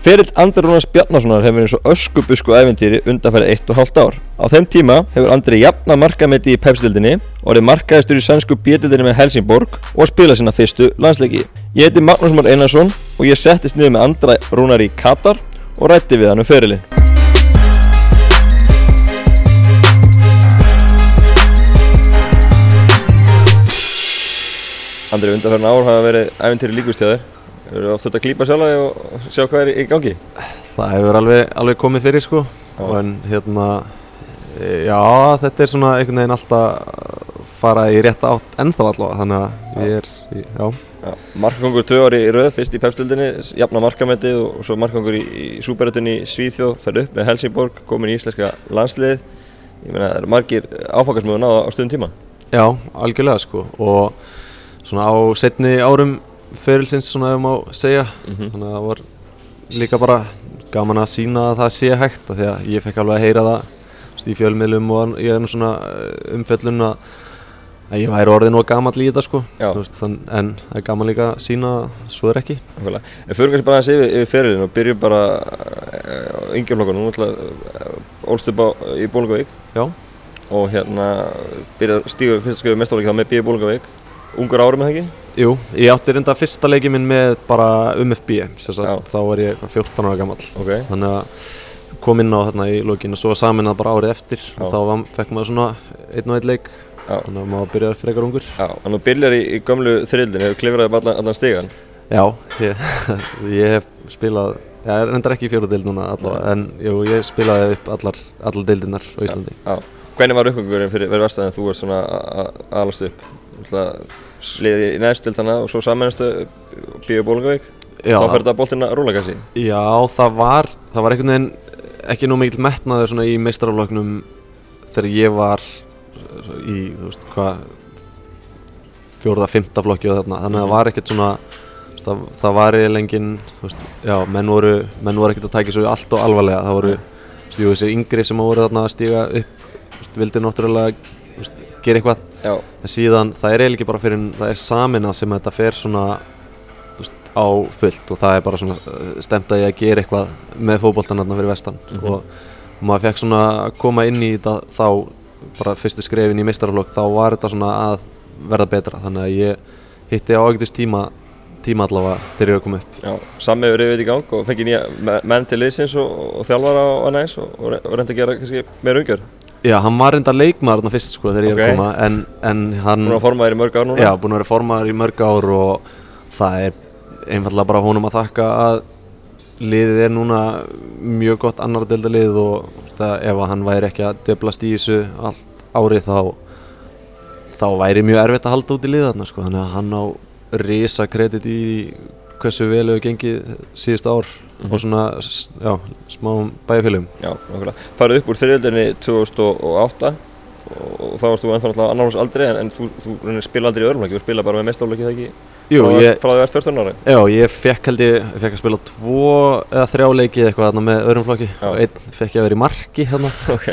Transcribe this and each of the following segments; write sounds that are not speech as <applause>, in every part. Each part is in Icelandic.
Ferill Andri Rúnars Bjarnasonar hefur eins og öskubusku æfintýri undanfærið eitt og hálft ár. Á þeim tíma hefur Andri jafna markametti í pepsdildinni er markaðistur í sænsku bjöldildinni með Helsingborg og spila sína fyrstu landsleiki. Ég heiti Magnús Már Einarsson og ég settist niður með Andra Rúnar í Katar og rætti við hann um ferilinn. Andri, undanfærið ár hafa verið æfintýri líkustjáðir. Þú eru oft þurft að klípa sjálf og sjá hvað er í gangi? Það hefur alveg, alveg komið fyrir sko en hérna e, já þetta er svona einhvern veginn alltaf fara í rétta átt ennþá allavega þannig að ég er, í- já Já, markakongur tvö ári í röð, fyrst í pepstildinni, jafna markametið og svo markakongur í, í súperötunni í Svíþjóð, ferð upp með Helsingborg, komin í íslenska landslið. Ég meina, það eru margir áfangarsmöðu náða á stundum tíma. Já, algjörlega sko og svona á setni árum ferilsins svona ef má segja Mhm. þannig að það var líka bara gaman að sína að það sé hægt því að ég fekk alveg að heyra það í fjölmiðlum og ég er nú svona eh, umfjöllun að að ég væri orðin og gamall í þetta sko veist, þann, en það er gaman líka að sína að svo er ekki Nákvæmlega. En fyrir kannski bara aðeins yfir, yfir ferilinn og byrjum bara á yngjaflokkunum, nú ætla uh, ólst upp á, í Bólingavík Já, og hérna byrja að stíga fyrst skrifið mestáleiki þá með B. Bólingavík. Ungur árum eða ekki? Jú, ég átti reynda fyrsta leiki minn með bara UMFB þá var ég eitthvað 14 ára gamall Ok. þannig að kom inn á þarna í lokin og svo var samin bara árið eftir Já. og þá var, fekk maður svona einn og einn leik Já. þannig að maður byrjaði frekar ungur Já, þannig að þú byrjar í, í gömlu þrildin, hefur klifraði upp allan, allan stigan. Já, ég, <laughs> ég hef spilað ég er reyndar ekki í fjóru deild núna allavega en jú, ég spilaði upp allar, allar deildirnar á Íslandi Já. Hvernig var uppgangurinn fyrir verið verstaðin þú varst svona að- að aðalast upp? Liðið í neðstildana og svo samanjastu Bíu Bólingavík. Þá fyrir þetta rúla kannski. já það var það var einhvern veginn ekki nú mikill metnaður svona í meistarafloknum þegar ég var í, þú veist, hvað fjóruða, fymta flokki og þarna. Þannig að það var ekkert svona það, það var eiginlega engin þú veist, já, menn voru, menn voru ekkert að tækja svo allt og alvarlega. Það voru, þú veist, þessi yngri sem voru þarna að stíga upp þú veist, vildi náttúrulega þú veist, gera eitthvað Já, en síðan það er eiginlega ekki bara fyrir það er saminað sem þetta fer svona veist, á fullt og það er bara svona uh, stemt að ég að gera eitthvað með fótboltan þarna fyrir vestan Mhm. og maður fekk svona að koma inn í þetta þá bara fyrstu skrefin í meistaraflokk þá var þetta svona að verða betra þannig að ég hitti á ágætist tíma tíma allavega þegar ég er að koma upp já. Sammi hefur reyðið í gang og fengið nýja me- menn til liðsins og, og þjálfara og annað eins og, og re- og reyndi að gera kannski meira umgjör. Já, hann var reynda leikmaður þarna fyrst sko þegar ég er að koma en, en hann Búin að forma þér í mörg ár núna. Já, búin að vera formaður í mörg ár og það er einfallega bara honum að þakka að liðið er núna mjög gott annar deildalið og það, ef hann væri ekki að döblast í þessu allt árið þá þá væri mjög erfitt að halda út í liðarna sko. þannig að hann á risa kredit í hversu vel hefur gengið síðust ár Mhm. og svona já, smá bæjarfélugum Já, nákvæmlega. Farið upp úr þriðildinni 2008 og, þá varst þú ennþá náttúrulega annars aldrei en, en þú, þú spila aldrei í öðrumleiki, þú spila bara með mestáleiki það ekki? Jú, frá, ég, Frá því að verð 14 ára? Já, ég fekk held ég, ég fekk að spila tvo eða þrjá leiki eða eitthvað þarna með Já. og einn fekk ég að vera í marki hérna <laughs> Ok.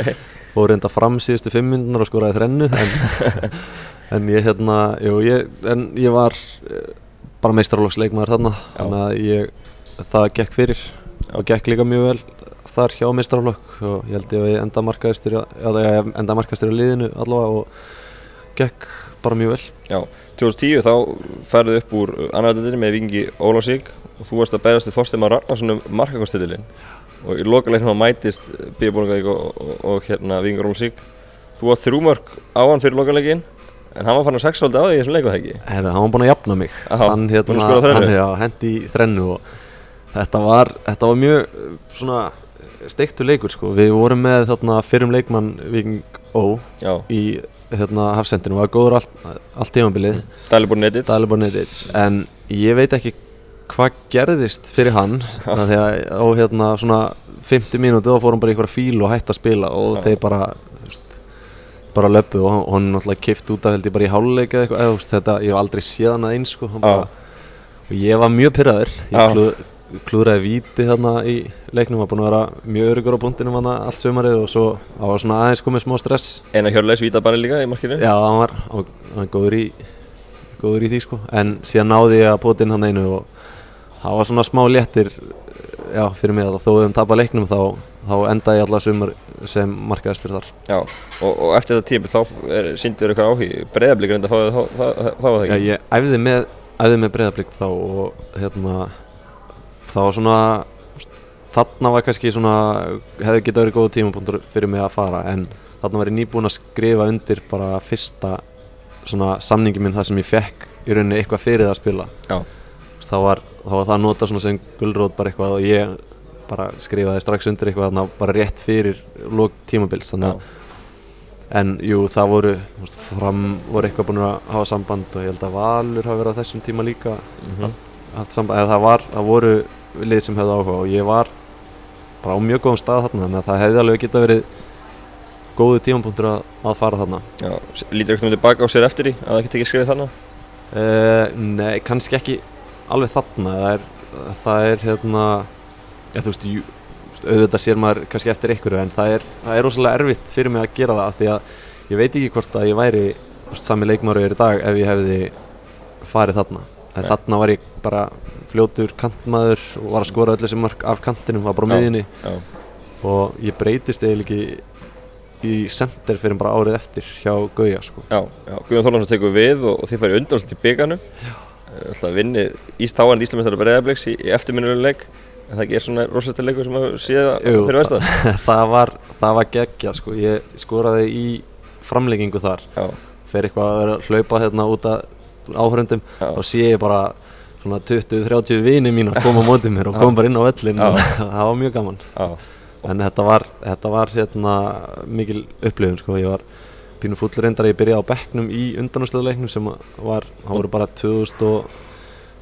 fór reynda fram síðustu fimm minnunar og skoraði þrennu en, <laughs> en ég hérna, jú, ég, en ég var eh, bara meistarflokksleikmaður þarna þannig að ég, það gekk fyrir og gekk líka mjög vel þar hjá meistarflokk og ég held ég að ég enda markaðistur á liðinu allavega og gekk bara mjög vel. Já, 2010 þá ferðu upp úr annaðaldinni með vikingi Ólafsík og þú varst að berjast við Þorstein Ragnarsson um markakonstitilin og í lokalegnum að mætist Bíabólingavík og, og, og hérna vikingur Ólafsík þú var þrjúmörk á hann fyrir lokalegin en hann var fann að sexfaldi á því í þessum leiku það ekki? Herra, hann var búinn að jafna mig. Aha, hann, þrennu? hann hendi í þrennu og þetta var, þetta var mjög uh, svona steiktur leikur sko. við vorum með þarna fyrrum leikmann Viking Ó í hérna hafsendinu. Var góður allt, allt tímabilið. Dalibor Nedits Dalibor Nedic en ég veit ekki hvað gerðist fyrir hann að á hérna svona 50 mínúti þá fór hann bara í einhverja fíl og hætti að spila og Já. þeir bara bara löpu og hann, náttúrulega kift út af held ég bara í háluleik eða eitthvað þetta, ég hef aldrei séð hann að eins sko, bara, og ég var mjög pyrraður ég klúðraði víti þarna í leiknum, var búinn að vera mjög örugur á búndinum hann allt sömarið og svo það var svona aðeins komið smá stress. Einar Hjörleis vítabanni líka í markinu? Já, hann var, hann hann góður, í, góður í því sko. En síðan náði ég að inn hann einu og það var svona smá léttir já, fyrir mig að þó við höfum tapað leiknum þá, þá endaði ég allar sumar sem markaðistur þar. Já, og, og eftir þetta tíma þá síndur eitthvað áhug að fá það þá, var það Já, ekki ég æfði með, æfði með þá var svona þarna var kannski svona hefði getað verið góða tímapunktur fyrir mig að fara en þarna var ég nýbúinn að skrifa undir bara fyrsta svona samningi minn þar sem ég fekk í rauninni eitthvað fyrir það að spila. Já, þá var, þá var það notað svona sem gulrót bara eitthvað og ég bara skrifaði strax undir eitthvað þarna bara rétt fyrir lók tímabils þannig að En jú, það voru, veist, fram voru eitthvað búin að hafa samband og ég held að Valur hafi verið á þessum tíma líka. Mhm. haft samband, eða það var, það voru lið sem hefði áhuga og ég var bara á mjög góðum stað þarna, þannig að það hefði alveg geta verið góðu tímapunktur að, að fara þarna. já Lítur eitthvað tilbaka á sér eftir í að það geti ekki skrifið þarna Uh, nei, kannski ekki alveg þarna, það er, það er hérna, ja, þú veist, auðvitað sér maður kannski eftir einhverju en það er, það er rosalega erfitt fyrir mig að gera það því að ég veit ekki hvort að ég væri sami ég er í dag ef ég hefði farið þarna. En þarna var ég bara fljótur kantmaður og var að skora öll þessi mörg af kantinum, var bara á Já, og ég breytist eiginlega ekki í sender fyrir bara árið eftir hjá Gauja sko. já, já Guðjón Þorlánsson tekur við og, og þið færi undanselt í byggarnu Alltaf vinni Ístáan Íslamestara Breiðablíks í, í eftirminnuleik en það ekki er svona rosalega leikur sem að séð Jú, fyrir vestan. <laughs> það var, það var geggja sko. ég skoraði í framleggingu þar. Fer eitthvað að hlaupa hérna út að áhörundum og sé ég bara svona 20-30 vini mín að koma á mótið mér og koma bara inn á völlin Já. og <laughs> það var mjög gaman já, en þetta var, þetta var hérna mikil upplifun sko. ég var pínu fullur reyndar að ég byrjaði á bekknum í undanústöðuleiknum sem var, það voru bara 2000 og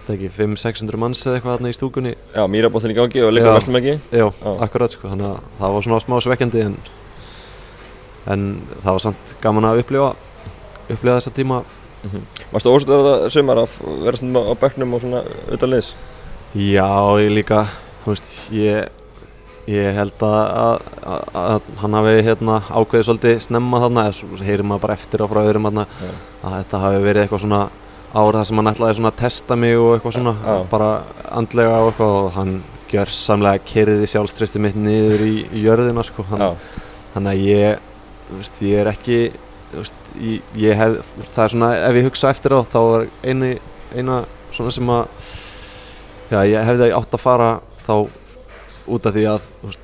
það ekki, 500-600 manns eða eitthvað þarna í stúkunni já Mýrabóttin í gangi og Já. Vestlumæki Já, Já. akkurat sko, þannig að það var svona smá svekkjandi en, en það var samt gaman að upplifa upplifa þessa tíma Varstu ósöður á þetta sumar að vera svona á bekknum og svona utan liðs? Já, ég líka, þú veist, ég, ég held að, að, að, að hann hafi hérna, ákveðið svolítið snemma þarna, eða heyrir maður bara eftir á frá öðrum þarna, Já. að þetta hafi verið eitthvað svona árið þar sem hann ætlaði svona að testa mig og eitthvað svona, Já. bara andlega og eitthvað og hann gjör samlega kerði sjálfstreysti mitt niður í, í jörðina sko, hann, Já, þannig að ég, þú veist, ég er ekki, veist, ég, ég hef, það er svona, ef ég hugsa eftir á, þá er eini, eina svona sem að, já, ég hefði átt að fara þá út af því að, veist,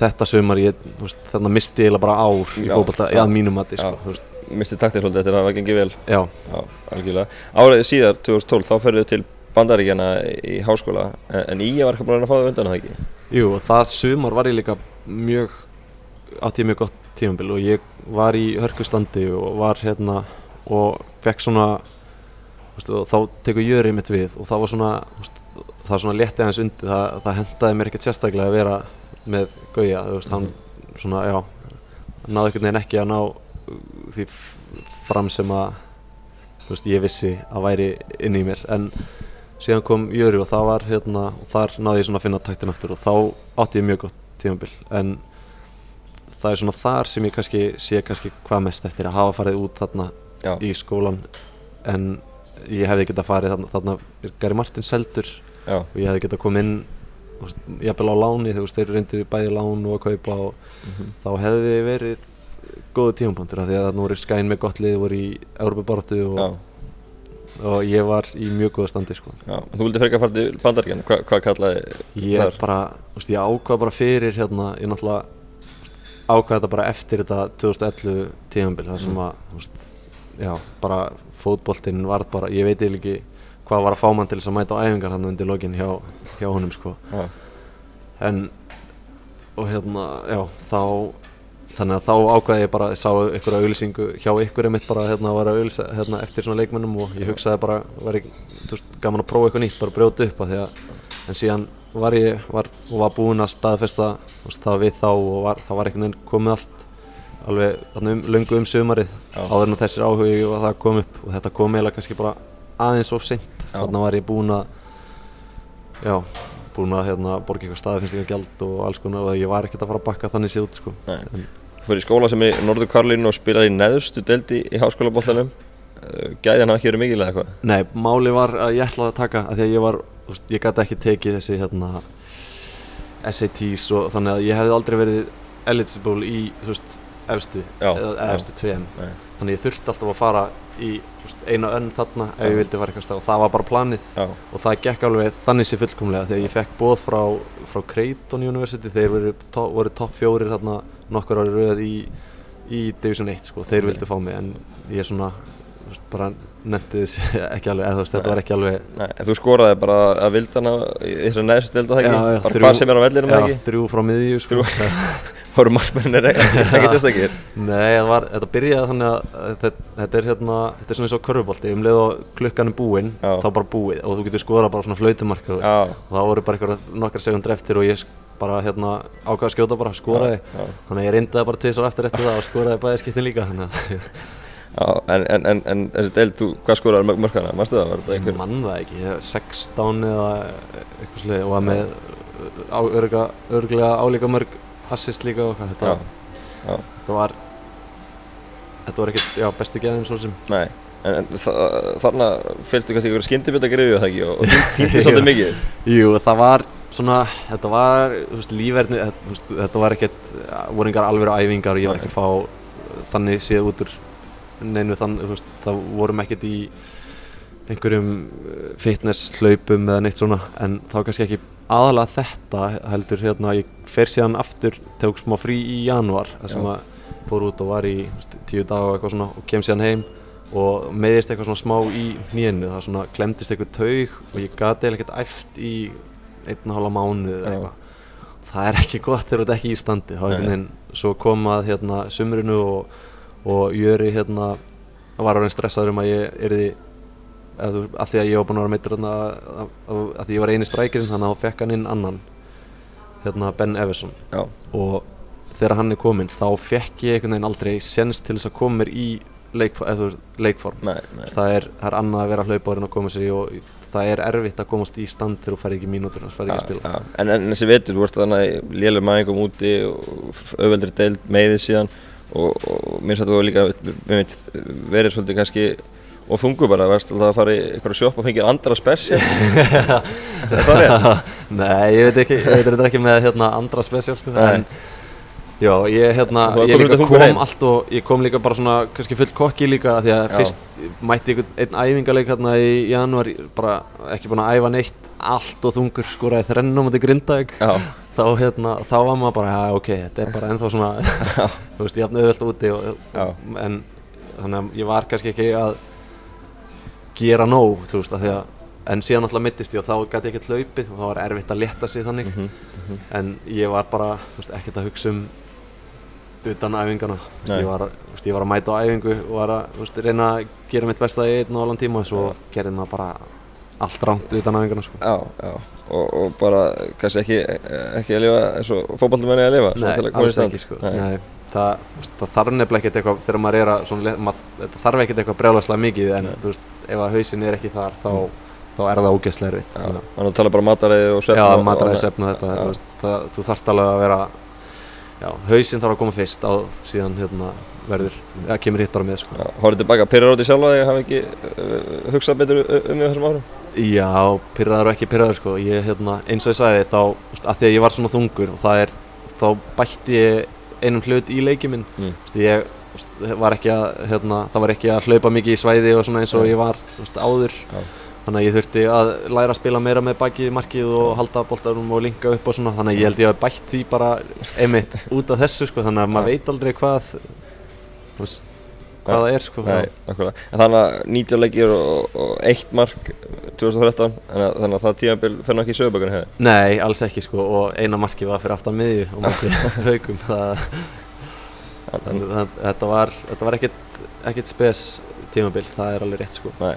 þetta sumar ég, veist, þannig misti ég bara ár í Já, já, já, að mínum mati, sko, misti taktið svolítið að það var gengið vel. Já, Já, algjörlega. Árið síðar, 2012, þá ferðu til Bandaríkjana í háskóla. En, Ía var ekki búin að fá það undan það ekki? Jú, það sumar var ég líka mjög, átti ég mjög gott tímabil og ég var í hörkustandi og var hérna og fekk svona þú veist, og þá tekur jörið mitt við og það var svona þú veist, það var svona léttið aðeins undir það, það hendaði mér ekkert sérstaklega að vera með Gauja veist, hann svona, já náði einhvern veginn ekki að ná uh, því fram sem að veist, ég vissi að væri inn í mér. En síðan kom Jöri og það var hérna og þar náði ég svona að finna taktin aftur og þá átti ég mjög gott tímabil. En það er svona þar sem ég kannski sé kannski hvað mest eftir að hafa farið út þarna Já, í skólan en ég hefði getað farið þarna, þarna er Gary Martin seldur já, og ég hefði getað komið inn þú veist, jafnvel á láni þegar þeir reyndu bæði lán og að kaupa og Mhm. þá hefði verið góðu tímapunktur af því að þarna voru skæn með gott lið voru í Európa-baráttu já, og, og ég var í mjög góða standi sko. Þú vildi frekar fara til Bandaríkjana, Hva, hvað kallaði ég þar? bara, þú veist, ég ákvað bara fyrir hérna, ég náttúrulega ákvað þetta bara eftir þetta 2011 tímabil það sem að, þú veist, já, bara fótboltinn var bara, ég veit ekki hvað var að fá mann til þess að mæta á æfingar hann undir lokin hjá, hjá honum sko. Já, en og hérna, já, þá þannig að þá ákvaði ég bara, ég sá ykkur auðlýsingu hjá ykkur einmitt bara hérna var að auðlýsa hérna, eftir svona leikmennum og ég hugsaði bara, ég, þú veist, gaman að prófa eitthvað nýtt, bara brjóta upp að því að, en síðan var ég, var, og var búinn að staðfesta, það við þá og var, það var einhvern veginn komið allt alveg þarna um, löngu um sumarið. Já. áður en að þessir áhugi og það kom upp og þetta kom eiginlega kannski bara aðeins of seint. Þarna var ég búinn að já, búinn að hérna, borga eitthvað staðfinnst gjald og alls konar og ég var ekkert að fara að bakka þannig út sko. Þú fyrir í skóla sem er í Norður Karlínu og spilaði í neðstu deldi í háskólabóltanum Gæðan hafa ekki verið mikilega eitthvað? Nei, máli var að ég ætlaði að taka að því að ég var, veist, ég gæti ekki tekið þessi hérna SATs og þannig að ég hefði aldrei verið eligible í þú veist, efstu Já, eða já. efstu tveim Nei. þannig ég þurfti alltaf að fara í veist, eina önn þarna ef ég vildi fara eitthvað stað og það var bara planið Já, og það gekk alveg þannig sér fullkomlega þegar ég fekk bóð frá, frá Creighton University þeir voru, to, voru topp fjórir þarna nokkur ári rauð í, í Division 1 sko, þeir Ok. vildi fá mig en ég svona þú veist, bara netti þess <laughs> ekki alveg, eða þetta var ekki alveg Nei, en þú skoraði bara að vildana í þessari neðstu delta það Já, ekki? já, bara þrjú- hvað sem er á vellinum það já, ekki? þrjú frá miðju sko. Fóru <laughs> markmennir ekki, <laughs> ekki testakir? Nei, var, þetta byrjaði þannig að þetta, þetta er hérna, þetta er svona eins og körfubolti um leið og klukkan er búinn, Já. þá bara búið og þú getur skorað bara svona flautumark og Já, það voru bara nokkar sekundur eftir og ég bara hérna ákvaði að skjóta bara, skoraði Já, já. þannig að ég reyndi það bara tvisar eftir eftir það og skoraði bæði skiptin líka þannig að já en, en, en, en þessi deild, þú, hvað skoraði mörg mörkana? Manstu það, var þetta einhver? mann það ekki, ég hef 16 eða eitthvað slið og var með á, örga, örglega álíka mörg assist líka og hvað þetta, Já, já, þetta var þetta var ekkert, já, bestu geðin svo sem. Nei En, en þa þarna fylgstu kannski einhverja skyndibjöta grifju það ekki? Og, <laughs> týndi svolítið mikið. Jú, það var svona, þetta var, þú veist, lífverðni, þetta, þetta var ekkert, voru engar alveg æfingar og ég var ekki að fá þannig séð út úr neinu þann, þú veist, það vorum ekkert í einhverjum uh, fitness hlaupum eða neitt svona en þá kannski ekki aðalega þetta heldur hérna, ég fer síðan aftur, tók smá frí í janúar þar sem að fór út og var í veist, tíu dag og eitthvað svona og kem síðan heim og meðist eitthvað svona smá í hnénu það svona glemdist eitthvað taug og ég gati eða ekkert æft í einn og hálfa mánuð eða eitthvað. Það er ekki gott þegar þú ert ekki í standi þá Nei. einhvern veginn, svo kom að hérna sumrinu og, og Jöri hérna var orðin stressaður um að ég erði að, þú- að því að ég var búinn að vera meittur hérna að, að, að því ég var eini strækirinn þannig að þá fekk hann inn annan hérna Ben Everson. Já, og þegar hann er kominn þá fekk ég einhvern veginn aldrei sens til þess að koma mér í leikf þú leikform. Nei, nei. Það er, það er annað að vera hlaupáður en að koma sér í og það er erfitt að komast í stand þegar þú færði ekki mínútur og færði ekki að spila. Já, en, en þessi vetur, þú ert þannig lélega mæðingum úti og auðveldri deild meiðið síðan og, og mér finnst að þú líka mitt, verið svolítið kannski og þungu bara, varst alltaf að fara í eitthvað sjopp og fengið andra spesja? <laughs> Nei, ég veit ekki, ég veit þetta ekki með hérna, andra spesial sko, en já, ég hérna, ég líka kom allt og ég kom líka bara svona, kannski full kokki líka því að Já. fyrst mætti einhvern einn æfingaleik hérna í janúar, bara ekki búin að æfa neitt, allt og þungur, skoraði þrennum á þetta grindaug, Já, þá hérna, þá var maður bara, já ok, þetta er bara ennþá svona, <laughs> þú veist, ég hafði auðvelt úti og, en þannig að ég var kannski ekki að gera nóg, þú veist, að því að en síðan alltaf mittist ég og þá gæti ég ekkert hlaupið og það var erfitt að leta sig þannig. Mhm, mhm. en ég var bara, veist, ekkert að hugsa um utan æfingana Þú Nei. ég var, þú ég var að mæta á æfingu og var að, þú reyna að gera mitt besta í einn og allan tíma svo Já. gerði maður bara allt rámt utan æfingana sko. já, já og, og bara kannski ekki, ekki að lifa eins og að lifa svona til að koma í alls ekki sko. Nei. Nei. Það, þú það þarf nefnilega ekkert eitthvað þegar maður er að svona, le- mað, þetta þarf ekkert eitthvað brjálagslega mikið en Nei. þú veist, ef að hausin er ekki þar þá, þá er það ógeðslega erfitt Þannig að- að tala bara mataræði og svefn Já, og- mataræði og- svefn og þetta þú, það, þú þarft alveg að vera Já, hausinn þarf að koma fyrst á síðan hérna verður, eða kemur hitt bara með sko. Horfðu tilbaka, pyrrar átti sjálfa þig að hafa ekki uh, hugsað betur um þessum árum? Já, pyrraður og ekki pyrraður sko. ég, hérna, eins og ég sagði þá þú að því að ég var svona þungur og það er þá bætti ég einum hlut í leikið minn Mm. Þú ég þú var ekki að, hérna, það var ekki að hlaupa mikið í svæði og svona eins og ég var þú áður Já. Þannig að ég þurfti að læra að spila meira með baki í markið og halda boltarum og linka upp og svona. Þannig að ég held ég að bætt því bara einmitt út af þessu sko. Þannig að maður veit aldrei hvað hvað það er sko. Nei, þannig að 90 leikir og, og eitt mark 2013, þannig að, þannig að það fer náttúrulega ekki í sögubökunni hefði. Nei, alls ekki sko. Og eina markið var fyrir aftan miðju og markið <laughs> haugum það, það, þetta var, var ekkert, spes tímabil, það er alveg rétt sko. Nei.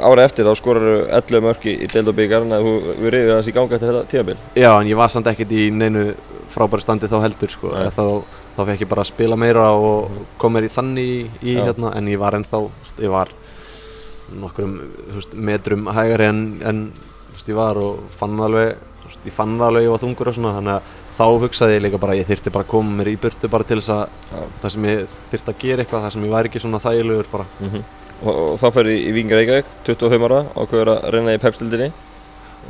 Ára eftir þá skorar 11 mörk í, í deild og byggar, þannig að þú við reyðir hans í ganga eftir þetta tímabil. Já, en ég var samt ekkert í neinu frábæri standi þá heldur sko. Eða þá, þá fekk ég bara að spila meira og kom mér í þannig í, Já. hérna en ég var ennþá, þú ég var nokkrum þú veist, metrum hægari en, en þú veist, ég var og fann alveg þú veist, ég fann alveg ég var þungur og svona þannig að þá hugsaði ég líka bara að ég þyrfti bara að koma mér í burtu bara til þess að Já. það sem ég þyrfti að gera eitthvað það sem ég væri ekki svona þægilegur bara Mm og, og þá fer í, í Vingar Reykjavík, 25 ára, ákveður að reyna í pepstildinni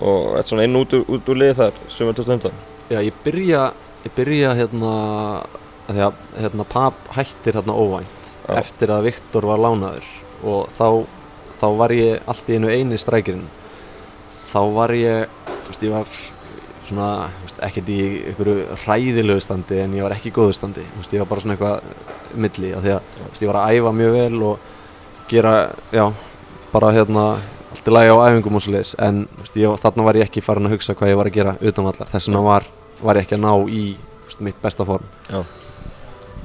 og eitt svona inn út, úr- út úr lið þar, sumar 2015. Já, ég byrja, ég byrja hérna, því að hérna, pap hættir hérna óvænt Já. eftir að Viktor var lánaður og þá, þá var ég allt í einu eini strækirinn. Þá var ég, þú veist, ég var svona, ekkert í einhverju hræðilegu standi en ég var ekki í góðu standi. Þú veist, ég var bara svona eitthvað milli af því að, þú veist, ég var að æfa mjög vel og gera, já, bara hérna allt í lagi á æfingum og svo leiðis en veist, ég, þarna var ég ekki farin að hugsa hvað ég var að gera utan vallar þess vegna var, var ég ekki að ná í veist, mitt besta form Já.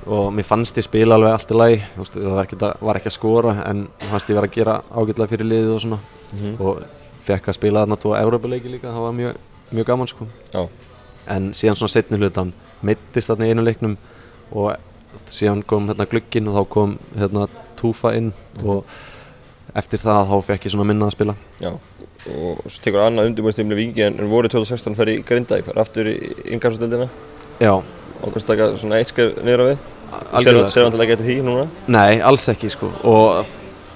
og mér fannst ég spila alveg allt í lagi veist, það var ekki, að, var ekki að skora en fannst ég vera að gera ágætlega fyrir liðið og svona Mhm. og fekk að spila þarna tvo Európa-leiki líka, það var mjög, mjög gaman sko Já. en síðan svona setni hlutan meittist þarna í einu leiknum og síðan kom hérna glugginn og þá kom hérna Túfa inn og eftir það þá fekk ég svona minna að spila. Já, og svo tekur annað undirbúinstímli vingi en voru 2016 fer í Grindavík, var aftur í innkastildina Já, ákvæmst taka svona eitt skrif niður á við. Algjörlega Sér vantilega getið því núna? Nei, alls ekki sko. Og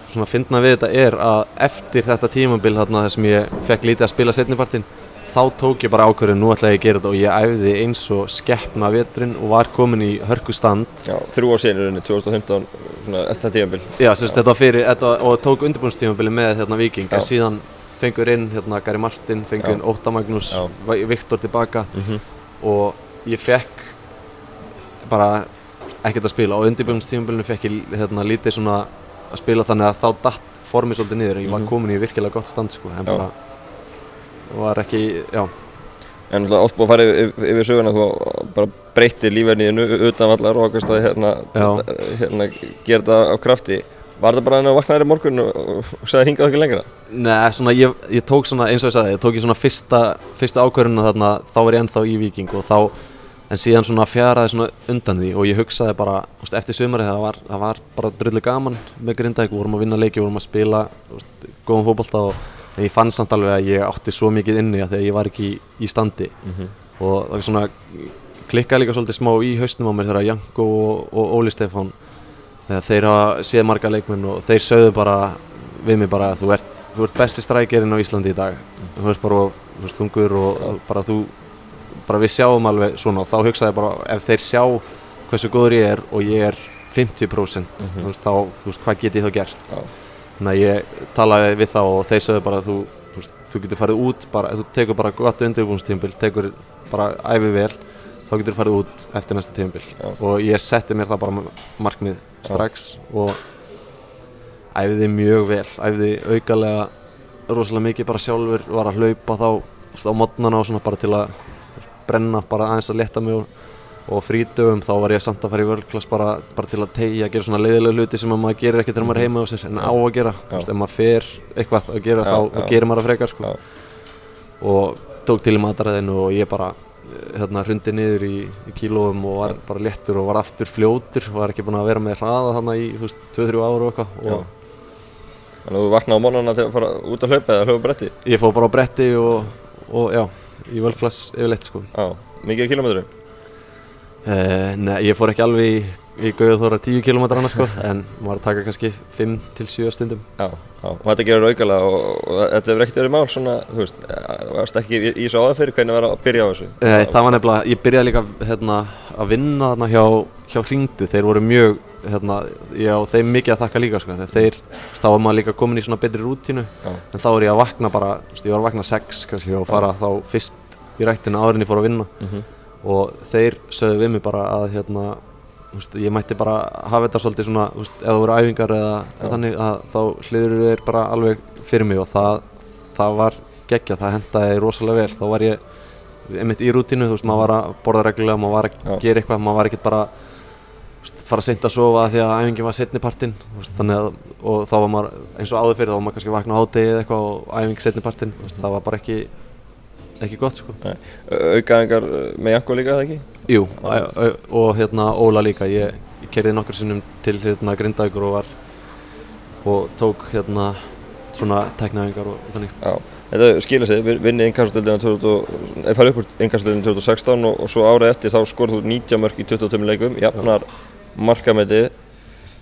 svona fyndna við þetta er að eftir þetta tímabil þarna þar sem ég fekk lítið að spila setnipartin þá tók ég bara ákvörðin, nú ætla ég að gera þetta og ég æfði eins og skeppna veturinn og var komin í hörku stand Já, þrjú í rauninni, 2015 svona eftir það tímabil Já, sagt, þetta fyrir, þetta, og tók undirbúinstímabili með hérna Viking, en síðan fengur inn hérna Gary Martin, fengur inn Óta Magnús, Já. Viktor tilbaka Mhm. og ég fekk bara ekkert að spila og undirbúinstímabilinu fekk ég hérna lítið svona að spila þannig að þá datt formið svolítið niður ég var Mhm. komin í virkilega gott stand sko, en Já. bara var ekki, já, En oft búið að fara yfir, yfir söguna þú bara breytir lífverðniðinu utan vallar og ákvæmst að hérna, hérna gera þetta á krafti. Var það bara hann að vaknaðir í morgun og, sagði hingað okkur lengra? Nei, svona ég, ég tók svona, eins og ég sagði, ég tók ég svona fyrsta, fyrsta ákvörðuna þarna, þá var ég ennþá í Viking og þá, en síðan svona fjaraði svona undan því og ég hugsaði bara, þú veist, eftir sumari það það var bara drullu gaman með Grindavík, vorum að vinna leiki, vorum að spila, þú veist, góðan fótbolta og en ég fann samt alveg að ég átti svo mikið inni að þegar ég var ekki í, í standi. Og það svona klikkaði líka svolítið smá í hausnum á mér þegar Janko og, og Óli Stefán þegar þeir hafa séð marga leikmenn og þeir sögðu bara við mig bara þú ert, þú ert besti strækirinn á Íslandi í dag. Þú ert bara þú ert þungur og og bara þú bara við sjáum alveg svona. Og þá hugsaði bara ef þeir sjá hversu góður ég er og ég er 50% þú veist, þá, þú veist, hvað get ég þá gert? Já. Þannig að ég talaði við þá og þeir sögðu bara þú, þú, veist, þú getur farið út bara, þú tekur bara gott undirbúinstímbil tekur bara æfi vel þá getur farið út eftir næsta tímbil Já. og ég setti mér það bara markmið strax og æfiði mjög vel æfiði aukalega rosalega mikið bara sjálfur var að hlaupa þá þú á modnana og svona bara til að brenna bara aðeins að leta mig og, og frítöfum þá var ég samt að fara í vörklass bara, bara til að tegja, gera svona leiðilega hluti sem að maður gerir ekki þegar maður er heima á sér en á að gera, ef maður fer eitthvað að gera Já, þá, já. gerir maður að frekar sko. Já. og tók til í mataræðinu og ég bara hérna hrundi niður í, í kílóum og var bara léttur og var aftur fljótur var ekki búinn að vera með hraða þannig í, þú veist, 2-3 ára og eitthvað Já. Þannig að þú vaknaði á mónana til að fara út að hlaupa eða hlaupa bretti ég fór bara á bretti og, og já, í völklass yfirleitt sko Já, mikið kilometru Uh, nei, ég fór ekki alveg í, í gauðu þóra 10 km annars sko, en maður taka kannski 5 til 7 stundum. Já, já, og þetta gerur aukalega og, og þetta hefur ekkert verið mál svona, þú veist, eh, varst ekki í, þessu áður fyrir hvernig var að byrja á þessu Nei, það var nefnilega, ég byrjaði líka hérna, að vinna þarna hjá, hjá Hringdu, þeir voru mjög, hérna, já, þeim mikið að þakka líka sko, þeir, þá var maður líka komin í svona betri rútínu, Já. en þá er ég að vakna bara, þú veist, ég var að vakna 6 kannski og fara þá fyrst í rættina ég fór að vinna Mhm. Og þeir sögðu við mig bara að hérna, veist, ég mætti bara hafa þetta svolítið svona, veist, ef það voru æfingar eða Já. þannig að þá hliður þeir bara alveg fyrir mig og það, það var geggja, það hendaði rosalega vel, þá var ég einmitt í rútínu, þú veist, maður var að borða reglulega, maður var að Já. gera eitthvað, maður var ekkert bara veist, fara seint að sofa því að æfingin var setni partinn, þú veist, þannig að og þá var maður, eins og áður fyrir, þá var maður kannski vakna á hádegi eða eitthvað og æfing setni partinn, þú veist, það var bara ekki ekki gott, sko. Aukaðingar með Janko líka, eða ekki? Jú, og hérna Óla líka, ég, ég kerði nokkur sinnum til hérna Grindavíkur og var og tók hérna svona teknaðingar og, þannig. Já, þetta skilja sig, vin- vinni innkastastöldina er farið upp úr innkastastöldina 2016 og, og svo árið eftir þá skorðu þú 90 mörg í 22 leikum, jafnar markametið.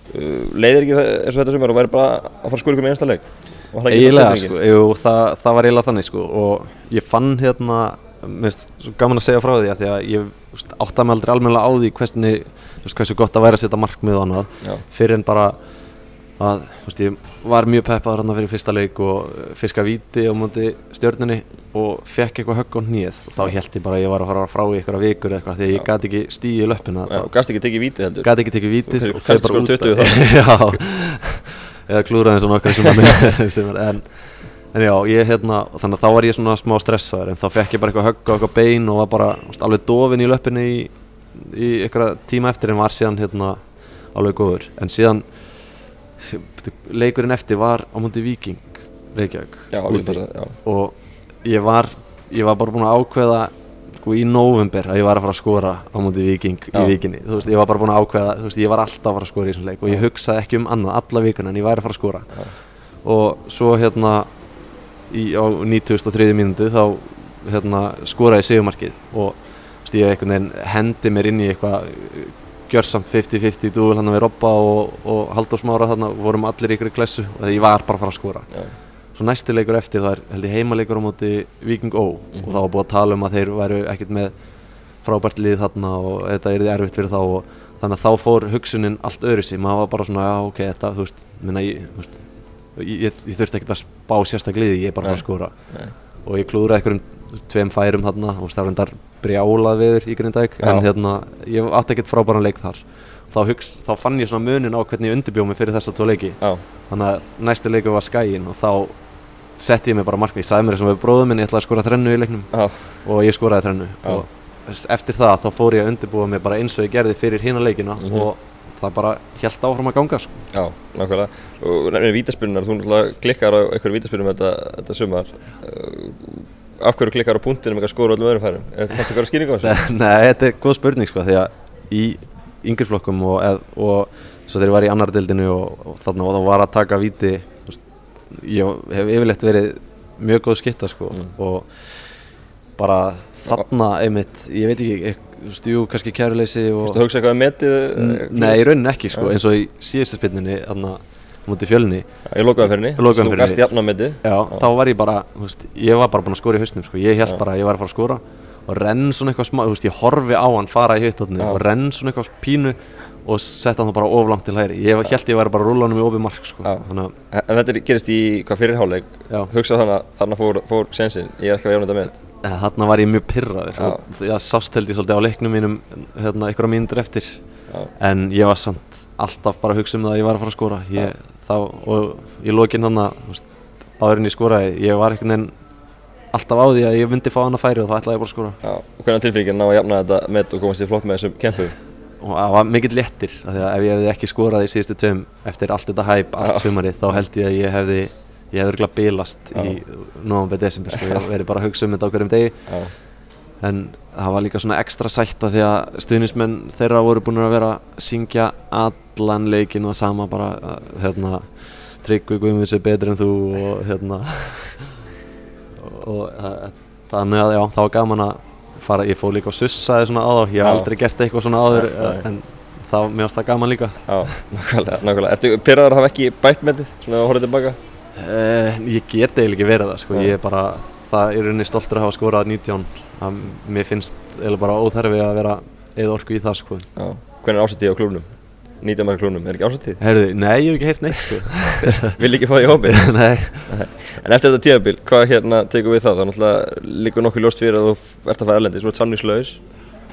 Uh, leiðir ekki og þetta sem er og væri bara að fara að skora ykkur með einsta leik Bara sko, jú, það, það var eiginlega þannig sko og ég fann hérna mér finnst svo gaman að segja frá því að því að ég veist, átta mig aldrei almennilega á því veist, hversu gott að væri að setja markmið og annað. Já, fyrir en bara að þú veist, ég var mjög peppaður hann fyrir fyrsta leik og fiska víti á móti stjörnunni og fekk eitthvað högg á hnýð og þá held ég bara að ég var að fara frá í eitthvað vikur eitthvað því að ég Já. gati ekki stíði í löppina gast ekki tekið vítið heldur. Gati ekki tekið vítið <laughs> Þú og fer bara fellst út 20 já, eða klúraði eins og nokkar <laughs> sem, er, en, en já, ég hérna þannig að þá var ég svona smá stressaður en þá fekk ég bara eitthvað högg á eitthvað bein og var bara veist, alveg dofin í löppinni í, í eitthvað tíma eftir en var síðan hérna alveg góður en síðan leikurinn eftir var á múndi Viking Reykjavík Já, úti. bara, og ég var ég var bara búinn að ákveða sko í november að ég var að fara að skora á múti Viking í Vikinni þú veist, ég var bara búinn að ákveða, þú veist, ég var alltaf að fara að skora í þessum leik og ég hugsaði ekki um annað alla vikuna en ég væri að fara að skora Já. og svo hérna í, á 93. mínútu þá hérna skoraði ég sigumarkið og þú veist, ég einhvern veginn hendi mér inn í eitthvað uh, gjörsamt 50-50 dúl hann við Robba og, og Halldór Smára þarna vorum allir í ykkur klessu og ég var bara að fara að skora Já, Svo næsti leikur eftir það er held ég heimaleikur á móti Viking Ó. Mhm. og þá var búið að tala um að þeir væru ekkert með frábært lið þarna og þetta er erfitt fyrir þá og þannig að þá fór hugsunin allt öðru sig, maður var bara svona já ok þetta, þú veist, minna ég, þú veist, ég, ég, ég þurfti ekkert að spá því, ég er bara að að skora. nei, og ég klúðraði einhverjum tveim færum þarna og það var endar brjálað viður í Grindavík Já. en hérna, ég átti ekkert frábæran leik þar. Þá, hugs, þá fann ég svona munin á hvernig ég undirbjóð mig fyrir þessa tvo leiki. Já, þannig að næsti leikur var skæin og þá setti ég mig bara markmið, ég sagði mér þessum við bróðum minn, ég ætlaði að skora þrennu í leiknum já, og ég skoraði þrennu Já. og eftir það þá fór ég að undirbúa mig bara eins og ég gerði fyrir hína leikina Mhm. og það bara hjælt áfram að ganga sko. já, nákvæmlega Og nefnir vítaspinnar, þú náttúrulega klikkar á einhverju vítaspinnum þetta, þetta sumar uh, Af hverju klikkar á punktinu með að skora öllum öðrum færum? Er þetta eitthvað skýring á þessu? <laughs> Nei, þetta er góð spurning sko, því að í yngreflokkum og, og svo þegar ég var í annar deildinu og, og þarna og þá var að taka víti ég hef yfirleitt verið mjög góð skitta sko Mm. og bara þarna einmitt, ég veit ekki, ek- þú veist, jú, kannski kæruleysi og Þú hugsa eitthvað um metið? Nei, í rauninni ekki sko, Já. eins og í síðustu spinninni þarna mútið fjölni Já, Ég lokaði fyrir henni Þú umferðinni. gast jafna metið Já, þá var ég bara, þú veist, ég var bara búinn að skora í hausnum sko, ég held Já. bara að ég var að fara að skora og renn svona eitthvað smá, þú veist, ég horfi á hann fara í hittatni Já. og renn svona eitthvað pínu og setta hann bara oflangt til hæri ég held ég væri bara að rúla hann í opið mark sko, En þetta er- gerist í hvað fyrir hálfleik? Já, Hugsa þannig að þarna fór, fór sensin Ég er ekki að jafna þetta með þarna var ég mjög pyrraður það sást held ég svolítið á leiknum mínum hérna, einhverja mínútur eftir. Já, en ég var samt alltaf bara að hugsa um það að ég var að fara að skora. Ég, þá, og í lokin þannig áður en ég skoraði ég var einhvern veginn alltaf á því að ég myndi fá hann að færi og þá ætlaði ég bara að skora. Já. Og hvernig tilfringin ná að jafna þetta met og komast í flokk með þessum kempu og það var mikill léttir af því að ef ég hefði ekki skorað í síðustu tveim eftir allt þetta hæp, allt Já. sumarið þá held ég að ég hefði ég hefði örgulega bilast í november, desember sko, ég verið bara að hugsa um þetta á hverjum degi. Já, en það var líka svona ekstra sætt af því að stuðnismenn þeirra voru búin að vera að syngja allan leikin og það sama bara hérna, Tryggvi Guðmunds er betri en þú og hérna <laughs> og, og þannig að já, það var gaman að fara, ég fóð líka og sussaði svona á þá, ég hef aldrei gert eitthvað svona áður nei. en þá mér varst það gaman líka já, nákvæmlega, nákvæmlega Ertu pyrraður að hafa ekki bætt metið? Svona að horfa tilbaka? uh, ég get eiginlega ekki verið það sko, ég er bara, það er rauninni stoltur að hafa skorað 19 að mér finnst eiginlega bara óþarfi að vera eða orku í það sko Já Hvernig er ásættið á klúbnum? 19 marka klúbnum, er ekki ásættið? Herðu, nei, ég hef ekki heyrt neitt sko <laughs> Vil ekki fá því hópið? <laughs> Nei, En eftir þetta tíðabil, hvað hérna tekur við það? Það er náttúrulega líka nokkuð ljóst fyrir að þú ert að fara erlendis, þú ert samningslaus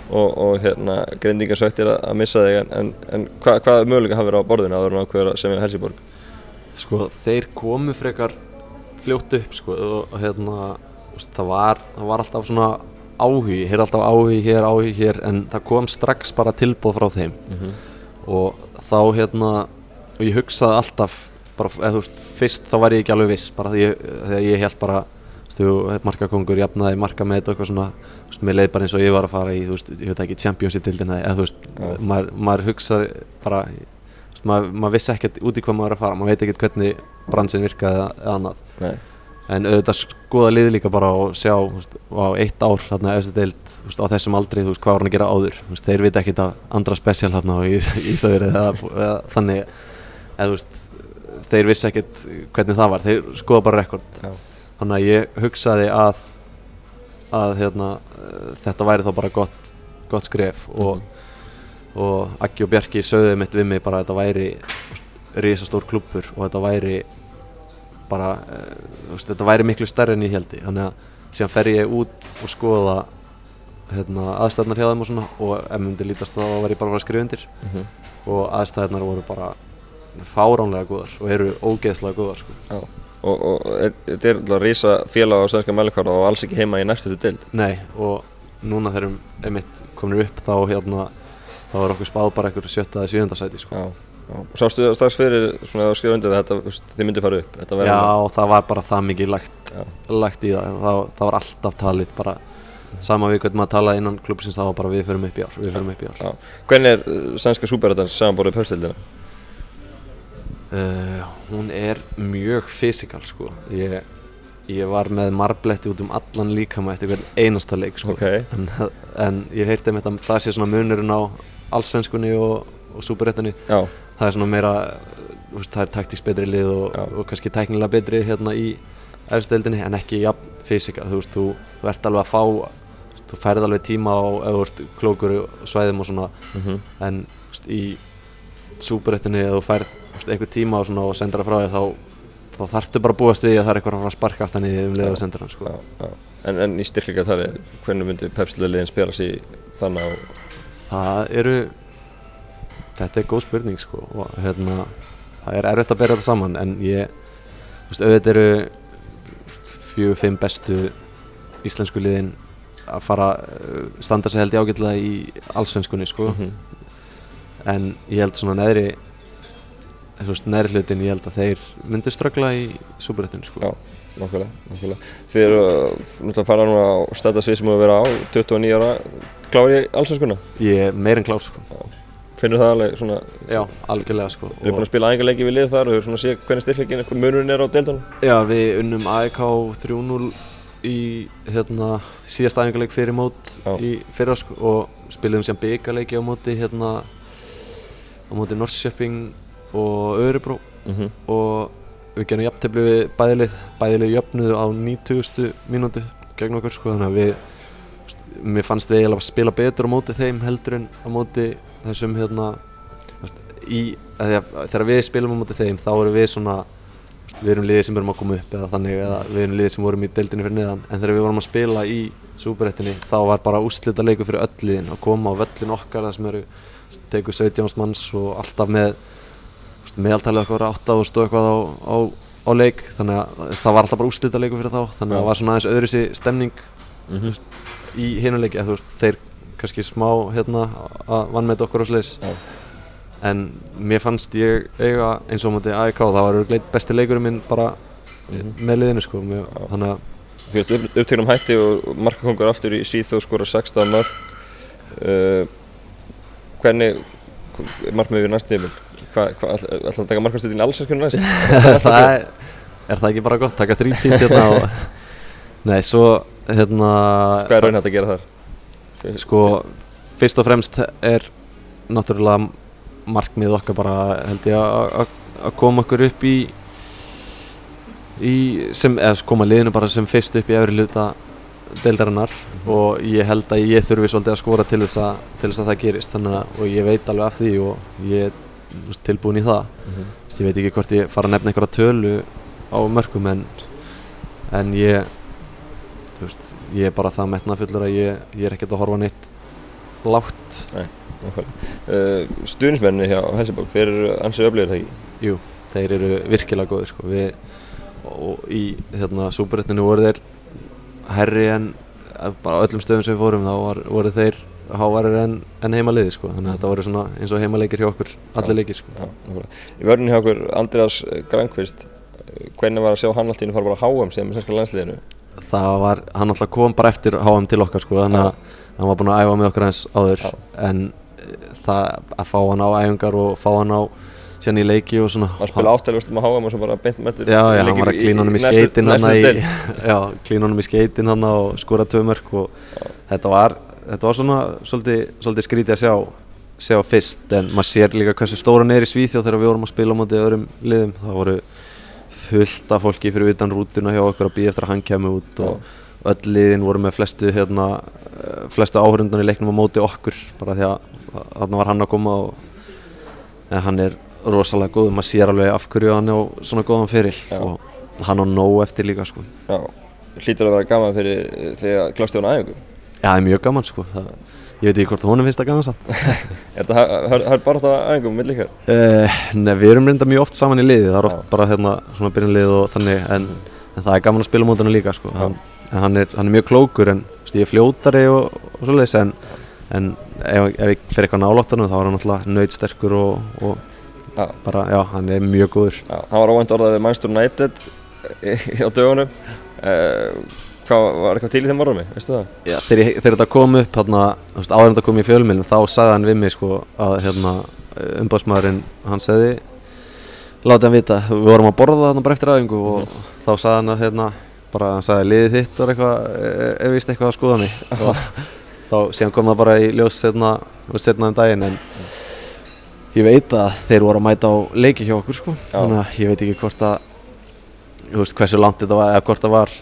og, og hérna grindingarsvættir að, að missa þig en, en, en hvað, hvað möguleika hafa verið á borðinu að vera ákveður sem er Helsiborg? sko, þeir komu frekar fljótt upp sko og, hérna, það var, það var alltaf svona áhugi, hér alltaf áhugi hér, áhugi hér en það kom strax bara tilbúð frá þeim Mm -hmm. Og þá hérna, og ég hugsaði alltaf bara, eða veist, fyrst þá var ég ekki alveg viss bara þegar ég held bara markakongur jafnaði marka með þetta og eitthvað svona, veist, mér leið bara eins og ég var að fara í, þú veist, ég veit ekki, Champions í dildina eða þú veist, Já. maður, maður hugsaði bara, veist, maður, maður vissi ekkert út í hvað maður er að fara, maður veit ekkert hvernig bransin virkaði eða annað Nei, en auðvitað skoða liði líka bara og sjá veist, á eitt ár þarna eftir deild veist, á þessum aldri, veist, hvað var hann að gera áður? Veist, þeir vita ekkert af andra spesial þarna og í Ísafjörði eða, eða þannig veist þeir vissi ekkert hvernig það var. Þeir skoða bara rekord. Já, þannig að ég hugsaði að að hérna, þetta væri þá bara gott, gott skref og, og Aggi og Bjarki sögðu mitt við mig bara að þetta væri risastór klubbur og þetta væri bara, þú veist, þetta væri miklu stærri en ég heldi þannig að síðan fer ég út og skoða hérna, aðstæðnar hjá þeim og svona og ef mér myndi lítast þá var ég bara að fara að skrifa undir Mhm. og aðstæðnar voru bara fáránlega góðar og eru ógeðslega góðar sko. Og, og er- þetta er alltaf rísa félag á svenska mælikvarða og alls ekki heima í næstustu deild Nei, og núna þegar við einmitt komin upp þá hérna þá var okkur spáð bara einhver sjötta eða sjönda sæti sko. Sástu strax fyrir svona að skrifa undir þetta, þið myndi fara upp þetta Já, alveg- það var bara það mikið lagt, lagt í það. það það var alltaf talið bara sama við hvernig maður talaði innan klubsins það var bara við förum upp í ár, við förum upp í ár Já. Hvernig er uh, sænska súperrættans samanborðið pepsildina? Uh, hún er mjög fysikal sko ég, ég var með marbletti út um allan líkama eftir hvern einasta leik sko Ok. en, en ég heyrti með að það sé svona munurinn á allsvenskunni og, og Já, það er svona meira veist, það er taktíks betri lið og, og kannski tæknilega betri hérna í efstöldinni en ekki jafn fysika þú veist, þú, þú ert alveg að fá þú færð alveg tíma á ert klókur svæðum og svona. Mhm, en þú veist, í súperettinni ef þú færð einhver tíma og, svona, og sendir það frá þig þá, þá þarftu bara að búast við að það er eitthvað að fara að sparka í þig um leið og sendir hann sko. já, já. En, en í styrkleika tali, hvernig myndi pepsildaliðin spila sér þannig á það eru þetta er góð spurning sko og hérna það er erfitt að bera þetta saman en ég þú veist, auðvitað eru fjögur, fimm bestu íslensku liðin að fara uh, standa sig held ég ágætlega í allsvenskunni sko. Mhm. en ég held svona neðri þú veist, neðri hlutin ég held að þeir myndi ströggla í súburættinu sko. Já, nákvæmlega, nákvæmlega. Þið eru uh, náttúrulega að fara núna á stæðasvið sem þú vera á 29 ára. Klári í allsvenskuna? ég er meir en klár sko Finnur það alveg svona já, algjörlega sko Við erum búin að spila æfingarleiki við lið þar og við erum svona að sé hvernig styrkleikin, hvernig munurinn er á deildunum Já, við unnum AEK 3-0 í hérna, síðast æfingarleik fyrir mót Já. í fyrra sko, og spilum sem byggarleiki á móti hérna, á móti Norrköping og Örebró mm og við gerum jafntefli við bæðilið bæðilið jöfnuðu á 90. mínútu gegn okkur sko, þannig að við mér fannst við eiginlega að spila betur á móti þeim heldur en á móti þessum hérna í, að því að þegar við spilum á móti þeim þá erum við svona við erum liðið sem erum að koma upp eða þannig eða við erum liðið sem vorum í deildinni fyrir neðan. En þegar við vorum að spila í súperettinni þá var bara úslita leikur fyrir öll liðin að koma á völlin okkar það sem eru tegur 17 manns og alltaf með meðaltalið okkar 8 og stóð eitthvað á, á, á leik. Þannig að það var alltaf bara úslita leikur fyrir þá. Þannig að það var svona aðeins öðruðsi stemning -hmm. í hinuleiki að þú veist, þeir kannski smá hérna að vannmeta okkur á sliðis Já. en mér fannst ég eiga eins og móti AEK það var einn besti leikurinn minn bara Mhm. með liðinu sko mér, þannig að Þú ert upp, upptegnum hætti og markakongur aftur í Svíþjóð skora 16 mörg uh, Hvernig er markmiðið við næst tímil? Hvað, hva, ætla að taka markastöðin allsvenskjörn næst? <laughs> það er, er það ekki bara gott taka þrýpít hérna og <laughs> nei, svo hérna Hvað er raunhægt að gera þar? Sko, fyrst og fremst er náttúrulega markmið okkar bara held ég að- koma okkur upp í í sem, eða koma liðinu bara sem fyrst upp í efri hluta deildarinnar. Og ég held að ég þurfi svolítið að skora til þess að, til þess að það gerist. Þannig að, og ég veit alveg af því og ég er tilbúin í það. Þú veist, ég veit ekki hvort ég fara að nefna einhverja tölu á mörgum en, en ég veist, ég er bara það metna fullur að ég, ég er ekkert að horfa neitt lágt Uh, Stuðnismenni hjá Helsingborg, þeir eru ansið öflugir það ekki? Jú, þeir eru virkilega góðir sko. við, og í hérna, súperettinu voru þeir herri en eh, bara öllum stöðum sem við fórum þá var, voru þeir hávarir en, en heimaliði sko. þannig að þetta voru svona eins og heimaleikir hjá okkur allir leikir sko. Í vörðinu hjá okkur Andreas Grankvist, hvernig var að sjá hann alltaf inn að fara bara á HM sem í sænska landsliðinu? Það var, hann alltaf kom bara eftir HM til okkar sko, þannig að hann var búinn að æfa með okkur eins áður. Já. en eh, það að fá hann á æfingar og fá hann á sérna í leiki og svona. Hann spila áttæðilegustum á HM og svo bara beint með Já, já, hann var að klína honum í skeitin hann í, <laughs> já, klína honum í skeitin hann og skora tvö mörk og þetta var, þetta var svona svolítið, svolítið skrítið að sjá, sjá fyrst. En maður sér líka hversu stóra neyri Svíþjóð þegar við vorum að spila á móti öðrum liðum. Það voru fullt af fólki fyrir utan rútuna hjá okkur að býja eftir að hann kemur út og, öll liðin voru með flestu hérna, eh, flestu áhörundan í leiknum á móti okkur bara því að þarna var hann að koma og en hann er rosalega góð maður sér alveg af hverju hann á svona góðan fyrir Já. og hann á nóg eftir líka sko. Já, hlýtur að vera gaman fyrir þegar klástu hann aðeingu Já, það er mjög gaman sko. það, ég veit ekki hvort honum finnst það gaman samt. <laughs> Er þetta hör bara þetta aðeingum með líka? Uh, nei, við erum reynda mjög oft saman í liði, það er oft Já. bara hérna svona byrjunlið og þannig en, en það er gaman að spila mótana líka sko. Hann, en hann er, hann er mjög klókur en veist, ég er fljótari og, og svoleiðis en, en ef, ef ég fer eitthvað náláttanum þá er hann alltaf nöytsterkur og, og bara, já, hann er mjög góður. Já, hann var óvænt orðað við Manchester United í- á dögunum. Uh, Hvað, var eitthvað til í þeim orðum veistu það? já, þegar, ég, þegar þetta kom upp hérna, veist, áður en þetta kom í fjölmjölum þá sagði hann við mig sko, að hérna, umbásmaðurinn hann segði látið hann vita, við vorum að borða þarna bara eftir aðeingu og þá sagði hann að hérna, bara hann sagði liðið þitt var eitthvað, e- ef víst eitthvað að skoða mig <laughs> þá síðan kom það bara í ljós setna, setna um daginn en ég veit að þeir voru að mæta á leiki hjá okkur sko, Já. þannig að ég veit ekki hvort að þú veist hversu langt þetta var eða hvort það var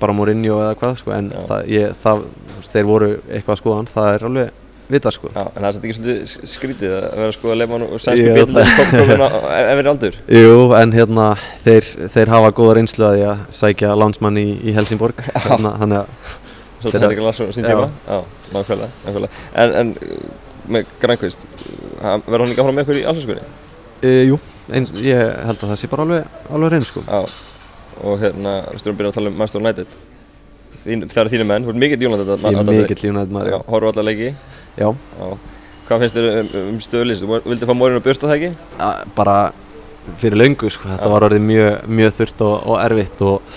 bara Mourinho eða hvað sko, en það, ég, það, þeir voru eitthvað að skoða hann, það er alveg vita sko. Já, en það er þetta ekki svolítið skrítið að vera sko að lefa og sænsku Jú, bílið komin á efri aldur. Jú, en hérna þeir, þeir hafa góða reynslu að því að sækja landsmann í, í Helsingborg hérna, þannig að Svo þetta er ekki á sín tíma. Já, nákvæmlega, nákvæmlega. En, en uh, með Grænkvist verður hann ekki áfram með ykkur í allsvöskunni? e, Jú, eins, ég held að það sé bara alveg, alveg reyn sko. Já, og hérna, við stjórnum að byrja að tala um Manchester United. Þín, Það eru þínu menn, þú ert mikill United Ég er mikill lífnæð maður Já, horfum alla leiki. Já, Já. Hvað finnst þér um, um stöðlýst? Þú vildi fá Morin og Björn á það ekki? a, bara fyrir löngu sko, þetta Já. var orðið mjög, mjög þurft og, og erfitt og,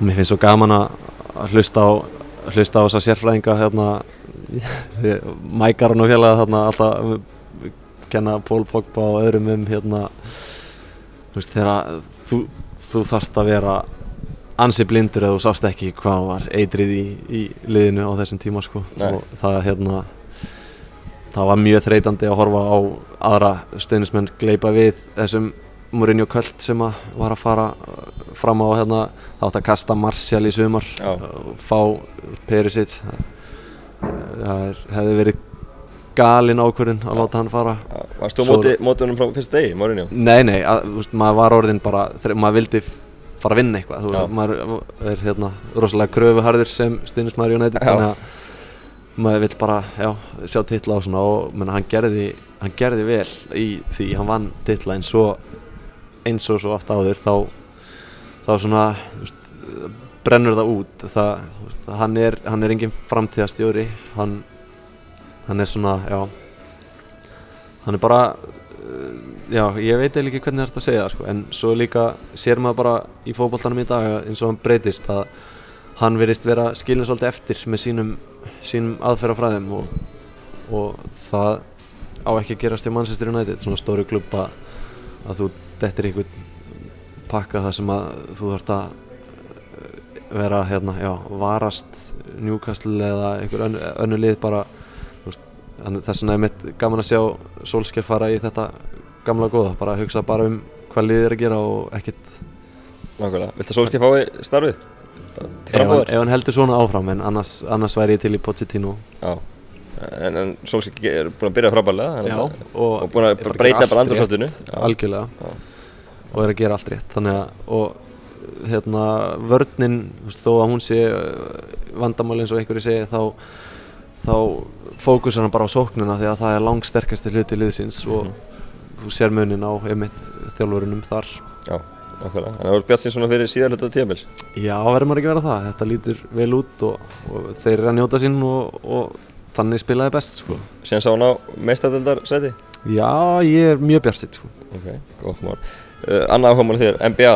mér finnst svo gaman að hlusta á hlusta á þessa sérfræðinga hérna. <laughs> Mækar og félaga þarna alltaf kenna Pól Pogba og öðrum um hérna veist þegar þú, þú þarft að vera ansi blindur eða þú sást ekki hvað var eitrið í, í liðinu á þessum tíma sko Nei. og það hérna það var mjög þreytandi að horfa á aðra stöðnismenn gleipa við þessum Mourinho Köld sem að var að fara uh, fram á hérna það átt að kasta Martial í sumar Já. og fá Perisic það er, hefði verið galin ákvörðin að láta hann fara. Varst þú Svo- móti, móti honum frá fyrst degi, Morinho? Nei, nei, að, þú veist, maður var orðin bara maður vildi fara að vinna eitthvað. Þú, maður er hérna rosalega kröfuharður sem United Já. þannig að maður vill bara, já, sjá titla og svona og menn, hann, gerði, hann gerði vel í því, hann vann titla eins og eins og svo oft áður. Þá, þá svona veist, brennur það út. Það, veist, hann, er, hann er engin framtíðastjóri hann, hann er svona, já. Hann er bara uh, já, ég veit eiginlega ekki hvernig það er hægt að segja það sko, en svo líka sér maður bara í fótboltanum í dag eins og hann breytist að hann verist vera skilin svolítið eftir með sínum, sínum aðferðafræðum og, og það á ekki að gerast í Manchester United svona stóri klubb að, að þú dettir einhvern pakka það sem að þú þarft að uh, vera hérna, já, varast Newcastle eða einhver önnu, önnu lið bara þess vegna er mitt gaman að sjá Solskjær fara í þetta gamla góða, bara að hugsa bara um hvað liðið er að gera og ekkert Nákvæmlega, viltu að Solskjaer fái starfið? Ef hann, heldur svona áfram en annars, annars væri ég til í Pochettino. Já, en, en Solskjaer er búin að byrja frábælega Já, og, og, búin að breyta bara rétt, algjörlega. Já. og er að gera allt rétt þannig að og hérna vörninn þó að hún sé uh, vandamál eins og einhverju segi þá þá fókusar hann bara á sóknuna því að það er langsterkasti hluti liðsins og þú sér munin á einmitt þjálfurunum þar. Já, nákvæmlega, en það voru bjart sín svona fyrir síðan hluta tíðabils Já, verður maður ekki vera það, þetta lítur vel út og, og þeir eru að njóta sín og, og þannig spilaði best sko. Síðan sá hann á meistadöldar seti Já, ég er mjög bjarsitt sko. Ok, gott mál. Uh, Annað áhugamál þér, NBA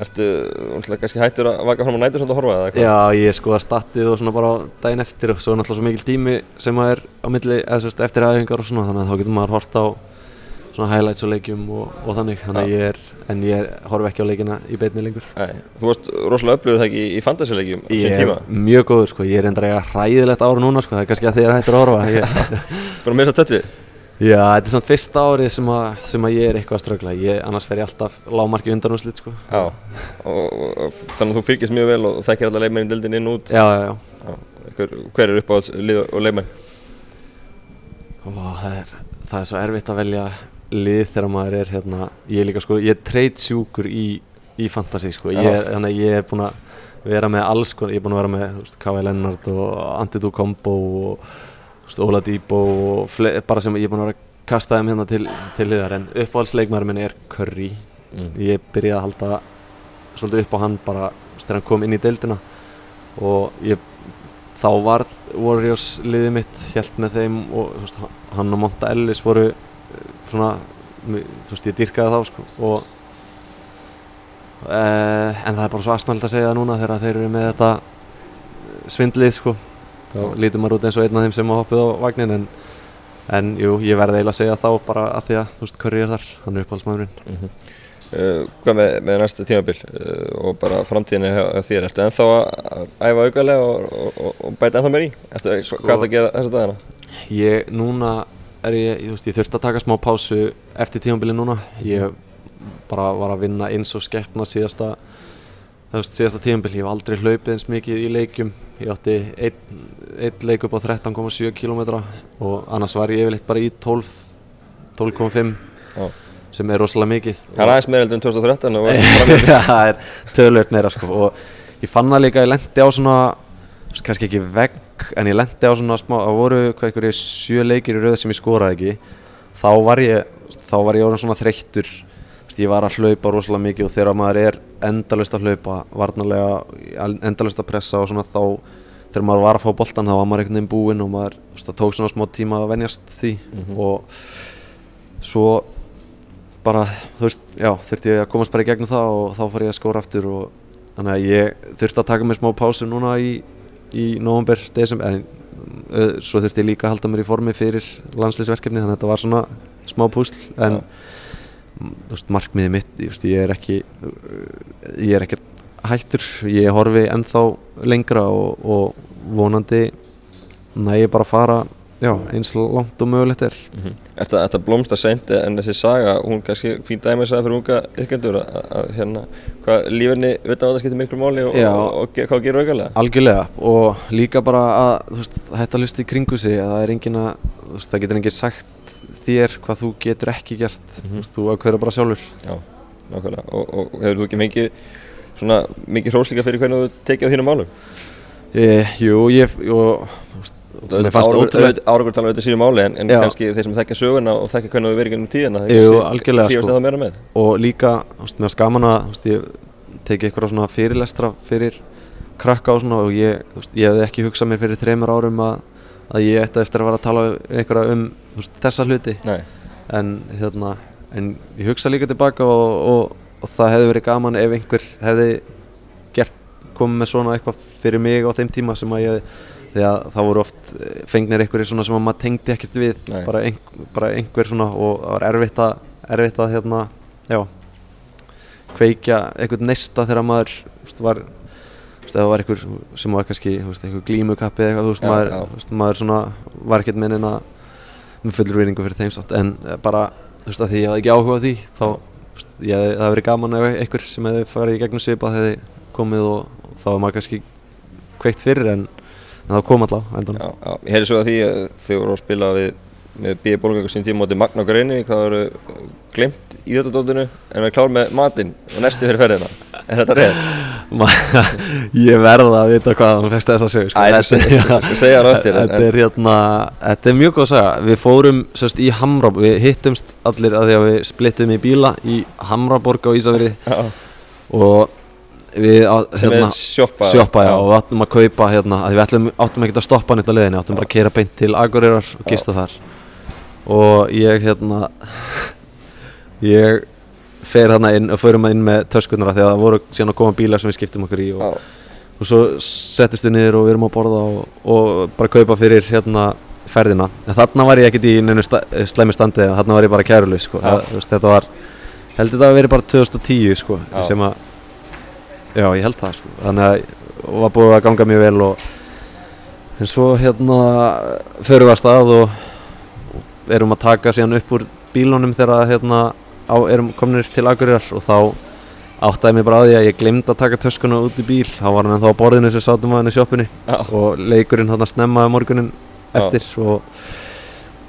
Ertu, náttúrulega kannski hættur að vaka fram á nætur svolítið að horfa eða eitthvað? Já, ég skoða statið og svona bara daginn eftir og svo er náttúrulega svo mikil tími sem að er á milli, eða veist, eftir aðeingar og svona þannig að þá getur maður hort á svona highlights og leikjum og, og þannig þannig að ég er, en ég horf ekki á leikina í beinni lengur. Nei, þú varst rosalega upplöfuð það ekki í fantasy-leikjum á Ég sín er tíma? mjög góður sko, ég er enda eiga hræðilegt ára núna sko, það er kannski að þið er hættur að horfa. Ég, Búin að missa tötsi? Já, þetta er samt fyrsta árið sem, sem að ég er eitthvað að strögla ég, annars fer ég alltaf lágmarki undanúslit sko. Já, og, og, þannig að þú fylgist mjög vel og þekkir alla leikmennin dildin inn út. Já, já, já. Já, hver, hver er upp á lið og leikmenn? Það, er, það er svo erfitt að velja lið þegar maður er hérna. Ég er líka sko, ég er treyt sjúkur í, í fantasy sko, ég, þannig að ég er búinn að vera með alls ég er búinn að vera með Kawhi Leonard og Antidou Combo og Ola Debo og bara sem ég er búinn að vera að kasta þeim hérna til, til liðar en uppáhaldsleikmaður minn er Curry. Mm. ég byrjaði að halda svolítið upp á hann bara þegar hann kom inn í deildina. Og ég þá varð Warriors liðið mitt held með þeim og veist, hann og Monta Ellis voru eh, svona, þú veist, ég dyrkaði þá sko, og uh, en það er bara svo aðsnald að segja það núna þegar þeir eru með þetta svindlið sko þá lítur maður út eins og einn af þeim sem hafa hoppið á vagnin en, en jú, ég verði eiginlega að segja þá bara að því að, þú veist, Curry er þar hann er uppáhaldsmaðurinn Mm uh, hvað með, með næsta tímabil uh, og bara framtíðinni hjá þér Ertu ennþá að æfa aukalega og, og, og, og bæta ennþá meir í? Ertu, sko, hvað er það að gera þessa dagana? Ég, núna er ég, ég, þú veist, ég þurfti að taka smá pásu eftir tímabilið núna Ég bara var að vinna eins og skeppna síðasta veist, síðasta tímabil, ég hef aldrei hlaupið eins mikið í leikjum. Ég átti einn, einn leik upp á 13,7 km og annars var ég yfirleitt bara í 12 12,5 Já. sem er rosalega mikið. Það er aðeins meira heldur en 2013 og varstu framleitt. <laughs> Já, það er tölvöld meira sko. Og ég fann það líka, ég lendi á svona kannski ekki vegg en ég lendi á svona smá, það voru hvað einhverju sjö leikir í röð sem ég skoraði ekki. Þá var ég, þá var ég orðin svona þreyttur. Ég var að hlaupa rosalega mikið og þegar maður er endalust að hlaupa varnarlega, endalust að pressa og svona þá þegar maður var að fá boltan þá var maður einhvern veginn búinn og maður, það tók svona smá tíma að venjast því Mhm. og svo bara, þú veist, já, þurfti ég að komast bara í gegnum það og þá fór ég að skóra aftur og þannig að ég þurfti að taka mér smá pásu núna í, í november, desember en svo þurfti ég líka að halda mér í formi fyrir landslýsverkefni þannig að þetta var svona smá púsl en m, markmiðið mitt, veist, ég er ekki uh, ég er ekkert hættur ég horfi ennþá lengra og, og vonandi næ ég bara að fara já, eins langt og mögulegt er. Ertu að- ertu að blómsta seint en þessi saga, hún kannski fín dæmi sagði fyrir unga ykkendur að, að hérna, hvað lífenni veit að það skiptir miklu máli og, og, og, hvað gerur aukalega? Algjörlega og líka bara að veist, hætta að hlusta í kringu sig að það er engin að það getur engin sagt þér hvað þú getur ekki gert þú veist, þú ákveður bara sjálfur Já, nákvæmlega og, og hefur þú ekki fengið svona mikið hróslíka fyrir hvernig þú tekið á þínum málum? e, Jú, ég og, Áragur tala auðvitað sínu máli en, en kannski þeir sem þekkja söguna og þekkja hvernig þú verið gennum tíðina Hrífast sko. það meira með? og líka, mér varst gaman að ég teki eitthvað svona fyrirlestra fyrir krakka og svona og ég, ég hefði ekki hugsað mér fyrir þreymur árum að, að ég ætti eftir að vera að tala við einhverja um veist, þessa hluti. Nei, en hérna en ég hugsa líka tilbaka og, og, og það hefði verið gaman ef einhver hefði gert, komið með svona eitthvað fyrir mig á þeim tíma sem að ég því að það voru oft eh, fengnir einhverjir svona sem að maður tengdi ekkert við bara, ein, bara einhver svona og það var erfitt að, erfitt að hérna, já kveikja einhvern neista þegar maður veist, var það var einhver sem var kannski einhver glímukappi eða eitthvað þú veist, maður, maður svona var ekkert með neina með fullur vinningu fyrir þeim satt en eh, bara þú veist að því ég hafði ekki áhuga á því þá ég, það hefði verið gaman ef einhver sem hefði farið í gegnum svipað hefði komið og, og þá var maður kannski kveikt fyrir en, en það kom alltaf endan já, já, ég heyrði svo að því að þau voru að spila við með B. Bólunga sín tíma móti Magna Greini það voru glimt í þetta dóttinu en við klár með matinn og næsti fyrir ferðina. Er þetta? <laughs> Ma- ég verða að vita hvað hann fæst þess að segja þetta er hérna þetta er mjög góð að segja við fórum sérst í Hamra við hittumst allir að því að við splittum í bíla í Hamraborg á Ísafirði. Já, og við er sjoppa. sjoppa já, og við áttum að kaupa hérna að við ætlum, áttum ekki að stoppa nýtt á leiðinni áttum bara að keira beint til Akureyrar og gista þar og ég hérna <laughs> ég fer þarna inn og förum inn með töskunara því að það voru síðan að koma bílar sem við skiptum okkur í og, Já, og svo settist við niður og við erum að borða og, og bara kaupa fyrir hérna ferðina en þarna var ég ekkert í neinu sta, slæmi standi þarna var ég bara kæruleg sko. Já. það, þetta var held þetta að verið bara 2010 sko, Já. sem að já ég held það sko. þannig að var búið að ganga mjög vel og en svo hérna förum við að stað og erum að taka síðan upp úr bílunum þegar hérna, á, erum kominir til Akureyrar og þá áttaði mig bara á því að ég glemd að taka töskuna út í bíl. Þá var hann ennþá á borðinu sem sátum að hann í Já, og leikurinn hann snemmaði morgunin eftir og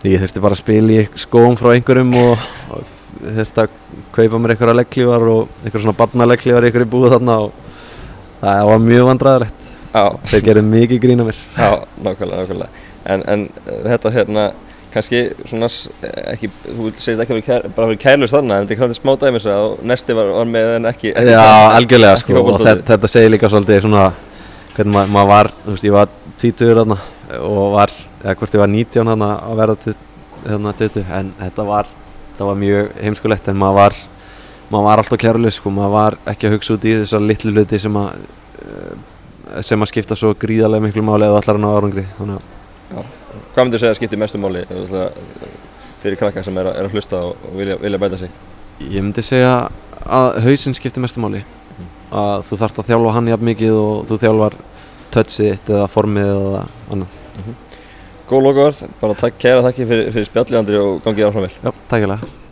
ég þurfti bara að spila í skóm frá einhverjum og, og þurfti að kaupa mér einhverja legglífar og einhverja svona barnalegglífar einhverju búið þarna og það var mjög vandræðilegt já, þeir gerðu mikið grína mér. Já, nákvæmlega, nákvæmlega. En, en þetta hérna kannski svona ekki, þú segist ekki að vera bara fyrir kærlust þarna en þetta er kannski smá dæmis að nesti var, var með en ekki, ekki Já, algjörlega ekki sko og þetta, þetta segir líka svolítið svona hvernig maður mað var, þú veist, ég var 20 þarna og var, eða hvort ég var 19 þarna að verða þarna 20 en þetta var, þetta var mjög heimskulegt en maður var maður var alltaf kærlega sko, maður var ekki að hugsa út í þessar litlu hluti sem að eh, sem að skipta svo gríðarlega miklu máli eða allar hann á árangri þannig að Hvað myndir þú segja að skipti mestu máli fyrir krakka sem er að, er að hlusta og, vilja, vilja bæta sig? Ég myndi segja að hausinn skiptir mestu máli. Að þú þarft að þjálfa hann jafn mikið og þú þjálfar touchið eða formið eða annað. Góð lokaverð, bara takk, kæra þakki fyrir, fyrir spjallið Andri og gangið áfram vel. Já, takk ég